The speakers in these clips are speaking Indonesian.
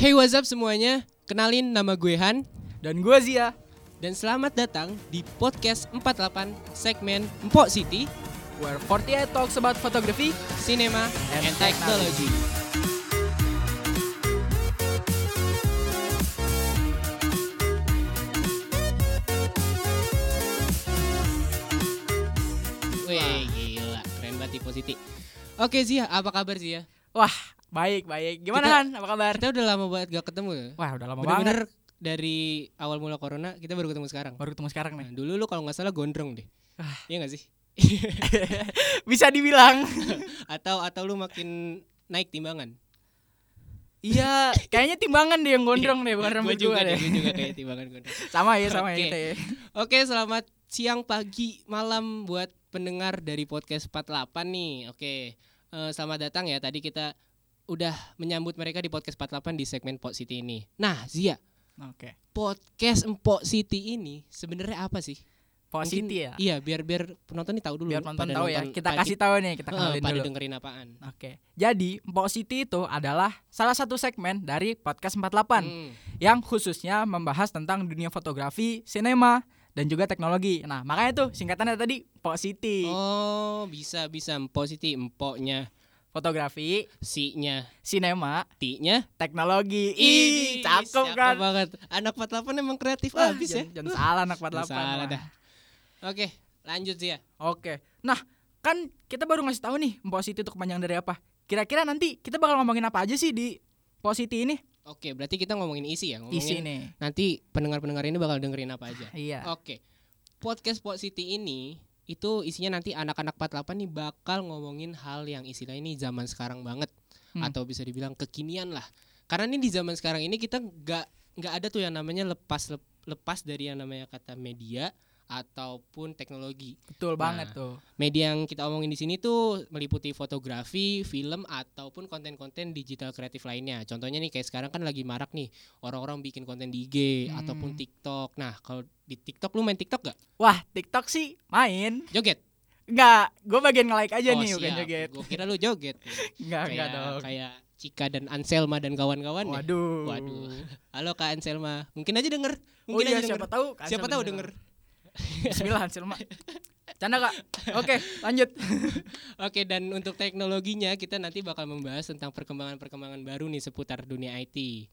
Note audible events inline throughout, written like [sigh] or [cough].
Hey what's up semuanya, kenalin nama gue Han Dan gue Zia. dan selamat datang di podcast 48 segmen Empok City, Where 48 talks about photography. Cinema, and, And Technology. Wih gila, keren banget di Positi. Oke Zia, apa kabar Zia? Wah, baik baik. Gimana Kita- Han? Apa kabar? Kita udah lama banget gak ketemu ya. Wah, udah lama Bener-bener banget. dari awal mula corona kita baru ketemu sekarang. Baru ketemu sekarang nih. Nah, dulu lu kalau nggak salah gondrong deh. Ah. Iya gak sih? [laughs] Bisa dibilang. [laughs] Atau atau lu makin naik timbangan? iya, kayaknya timbangan deh yang gondrong deh, bukan Gue rambut juga deh, gue juga kayak timbangan [laughs] gondrong. Sama ya, sama Oke. ya kita ya. Oke, selamat siang, pagi, malam buat pendengar dari podcast 48 nih. Oke, eh, selamat datang ya. Tadi kita udah menyambut mereka di podcast 48 di segmen Pok City ini. Nah, Zia, Oke. podcast Empok City ini sebenarnya apa sih? Positif Mungkin- ya. Iya, biar biar penonton nih tahu dulu. Biar penonton tahu ya. Kita kasih tahu nih, kita kenalin pada dulu. dengerin apaan. Oke. Jadi, Mpok City itu adalah salah satu segmen dari podcast 48 Hmm. yang khususnya membahas tentang dunia fotografi, sinema, dan juga teknologi. Nah, makanya tuh singkatannya tadi Mpok City. Oh, bisa bisa Empok City, empoknya, Fotografi, si-nya, sinema, ti-nya. teknologi. Ih, cakep kan? banget. Anak 48 emang kreatif Wah, habis ya. jangan, salah anak 48. Jangan salah dah. Oke, lanjut sih ya. Oke. Nah, kan kita baru ngasih tahu nih Mpok City itu kepanjangan dari apa. Kira-kira nanti kita bakal ngomongin apa aja sih di Mpok City ini? Oke, berarti kita ngomongin isi ya, ngomongin Isi nih. nanti pendengar-pendengar ini bakal dengerin apa aja. Iya. Oke. Podcast Pop City ini itu isinya nanti anak-anak 48 nih bakal ngomongin hal yang istilah ini zaman sekarang banget Hmm. atau bisa dibilang kekinian lah. Karena ini di zaman sekarang ini kita nggak nggak ada tuh yang namanya lepas lep- lepas dari yang namanya kata media ataupun teknologi. Betul Nah, banget tuh. Media yang kita omongin di sini tuh meliputi fotografi, film ataupun konten-konten digital kreatif lainnya. Contohnya nih kayak sekarang kan lagi marak nih orang-orang bikin konten di IG Hmm. ataupun TikTok. Nah, kalau di TikTok lu main TikTok gak? Wah, TikTok sih main. Joget. Enggak, gue bagian nge-like aja Oh, nih bukan joget. Gua kira lu joget. [laughs] Enggak, enggak kayak dong. kayak Cika dan Anselma dan kawan-kawan ya. Waduh. Waduh. Halo Kak Anselma. Mungkin aja denger. Oh Mungkin iya, aja siapa denger. tahu. Siapa tahu denger. Bismillah, Anselma. Canda, Kak. Oke, lanjut. [laughs] Oke dan untuk teknologinya kita nanti bakal membahas tentang perkembangan-perkembangan baru nih seputar dunia IT.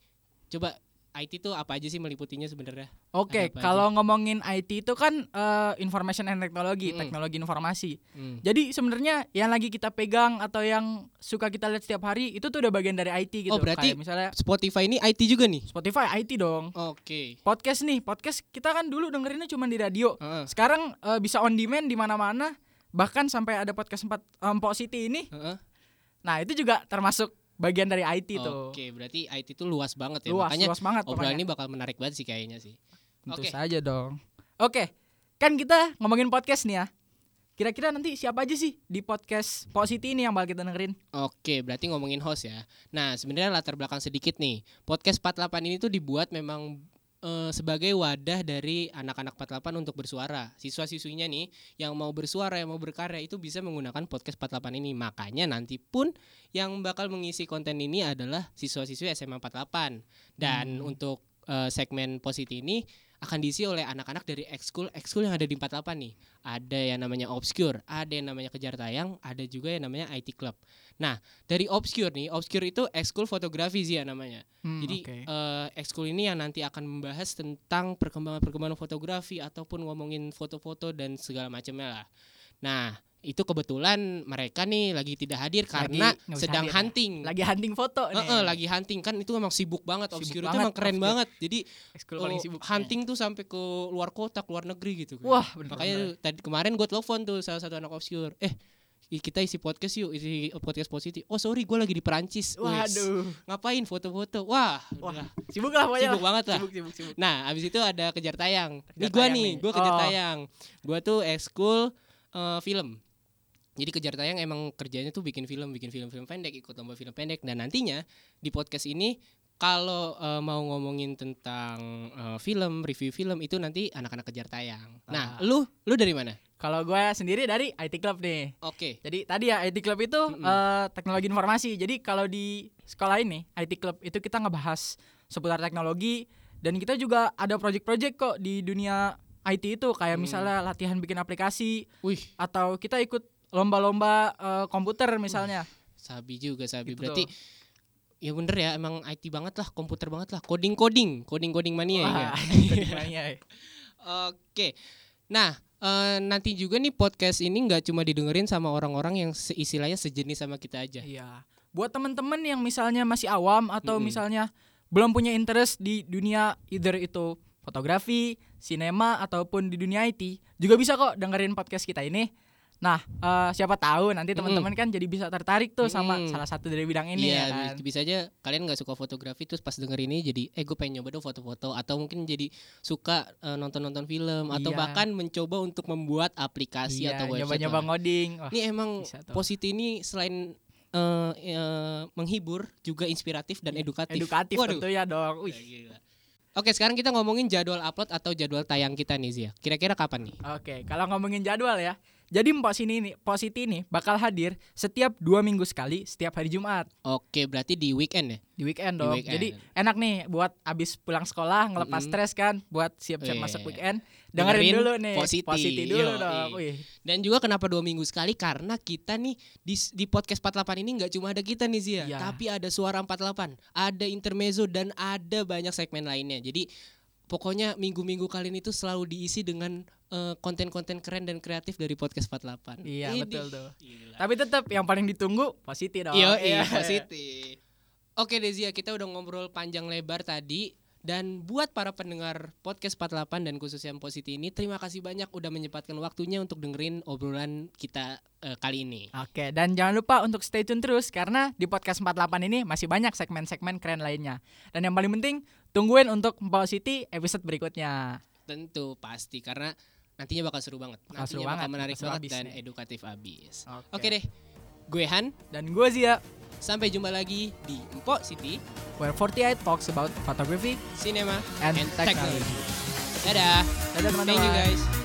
Coba IT itu apa aja sih meliputinya sebenarnya? Oke, apa kalau ngomongin IT itu kan eh, information and technology, Hmm. teknologi informasi. Hmm. Jadi sebenarnya yang lagi kita pegang atau yang suka kita lihat setiap hari itu tuh udah bagian dari IT gitu. Oh, berarti- Kayak misalnya Spotify ini IT juga nih. Spotify IT dong. Oke. Podcast nih, podcast kita kan dulu dengerinnya cuma di radio. Heeh. Sekarang eh, bisa on demand di mana-mana. Bahkan sampai ada podcast empat Empok City ini. Heeh. Nah, itu juga termasuk bagian dari IT tuh. Oke, berarti IT itu luas banget ya. Luas, Makanya luas banget obrolan pokoknya. ini bakal menarik banget sih kayaknya sih. Tentu Oke. saja dong. Oke, kan kita ngomongin podcast nih ya. Kira-kira nanti siapa aja sih di podcast Pok City ini yang bakal kita dengerin? Oke, berarti ngomongin host ya. Nah, sebenarnya latar belakang sedikit nih. Podcast 48 ini tuh dibuat memang eh, sebagai wadah dari anak-anak 48 untuk bersuara. Siswa-siswinya nih yang mau bersuara, yang mau berkarya itu bisa menggunakan podcast 48 ini. Makanya nanti pun yang bakal mengisi konten ini adalah siswa-siswi SMA 48. Dan Hmm. untuk eh, segmen Positi ini akan diisi oleh anak-anak dari ekskul ekskul yang ada di 48 nih. Ada yang namanya Obscure, ada yang namanya Kejar Tayang, ada juga yang namanya IT Club. Nah, dari Obscure nih, Obscure itu ekskul fotografi sih ya namanya. Hmm, Jadi oke. eh, ekskul ini yang nanti akan membahas tentang perkembangan-perkembangan fotografi ataupun ngomongin foto-foto dan segala macamnya lah. Nah, itu kebetulan mereka nih lagi tidak hadir karena bisa sedang hadir ya. hunting. lagi hunting foto nih. Heeh, lagi hunting kan itu emang sibuk banget Sibuk Obscure itu banget, emang keren Obscure. banget. Jadi Ekskul paling sibuk. hunting tuh sampai ke luar kota, ke luar negeri gitu. kan. Wah, bener, Makanya bener. tadi kemarin gue telepon tuh salah satu anak Obscure. Eh, kita isi podcast yuk, isi podcast positif. Oh sorry, gue lagi di Perancis. Waduh. ngapain foto-foto? Wah, Wah, udah. sibuk lah pokoknya. sibuk banget lah. Sibuk, sibuk, sibuk. Nah, abis itu ada kejar tayang. Ini Kejar gue tayang nih, gue kejar Oh. tayang. Gue tuh ekskul eh, film. Jadi kejar tayang emang kerjanya tuh bikin film, bikin film-film pendek, ikut lomba film pendek. Dan nantinya di podcast ini kalau eh, mau ngomongin tentang eh, film, review film itu nanti anak-anak kejar tayang. Nah, Ah. lu lu dari mana? Kalau gue sendiri dari IT Club nih. Oke. Jadi tadi ya IT Club itu Mm-mm. eh, teknologi informasi. Jadi kalau di sekolah ini IT Club itu kita ngebahas seputar teknologi dan kita juga ada project-project kok di dunia IT itu kayak Hmm. misalnya latihan bikin aplikasi Wih, atau kita ikut lomba-lomba eh, komputer misalnya. sabi juga sabi. Gitu Berarti tuh. ya bener ya emang IT banget lah, komputer banget lah, coding coding, coding coding mania ya. Wah, [laughs] ya. Oke. Nah, eh, nanti juga nih podcast ini nggak cuma didengerin sama orang-orang yang se- istilahnya sejenis sama kita aja. Iya. Buat teman-teman yang misalnya masih awam atau Mm-mm. misalnya belum punya interest di dunia either itu fotografi, sinema ataupun di dunia IT, juga bisa kok dengerin podcast kita ini. Nah, eh, siapa tahu nanti teman-teman kan jadi bisa tertarik tuh sama Mm-mm. salah satu dari bidang ini Iya, ya kan. bi- bisa aja kalian nggak suka fotografi terus pas denger ini jadi eh gue pengen nyoba dong foto-foto atau mungkin jadi suka eh, nonton-nonton film atau Iya. bahkan mencoba untuk membuat aplikasi Iya, atau website. nyoba-nyoba ngoding. Wah, Ini emang bisa tuh. Positi ini selain eh, eh, menghibur juga inspiratif dan edukatif. edukatif Waduh. tentu ya dong. Wih. Gila. Oke, sekarang kita ngomongin jadwal upload atau jadwal tayang kita nih Zia. Kira-kira kapan nih? Oke, kalau ngomongin jadwal ya. Jadi Mpok sini nih, Positi ini bakal hadir setiap dua minggu sekali setiap hari Jumat Oke, berarti di weekend ya? di weekend Di dong. weekend. Jadi enak nih buat abis pulang sekolah ngelepas Mm-mm. stres kan, buat siap-siap Iya. masuk weekend. Dengerin, Dengerin dulu nih, Positi. dulu Yoi. dong. Wih. Dan juga kenapa dua minggu sekali? Karena kita nih di, di podcast 48 ini nggak cuma ada kita nih Zia, Iya. tapi ada suara 48, ada intermezzo dan ada banyak segmen lainnya. Jadi pokoknya minggu-minggu kalian itu selalu diisi dengan eh, konten-konten keren dan kreatif dari podcast 48. Iya, Idih. betul tuh. Gila. Tapi tetap yang paling ditunggu Positi dong. Iya, Iya. positif. Oke Dezia, kita udah ngobrol panjang lebar tadi dan buat para pendengar podcast 48 dan khususnya yang positif ini terima kasih banyak udah menyempatkan waktunya untuk dengerin obrolan kita eh, kali ini. Oke, dan jangan lupa untuk stay tune terus karena di podcast 48 ini masih banyak segmen-segmen keren lainnya. Dan yang paling penting, tungguin untuk Mpok Siti episode berikutnya. Tentu pasti karena nantinya bakal seru banget. Bakal seru nantinya bakal banget, menarik bakal seru banget dan nih. edukatif abis. Oke. Oke deh. Gue Han, Dan gue Zia, sampai jumpa lagi di Empok City where 48 talks about photography Cinema and, and technology. Technology. Dadah. Dadah teman-teman. Thank you guys.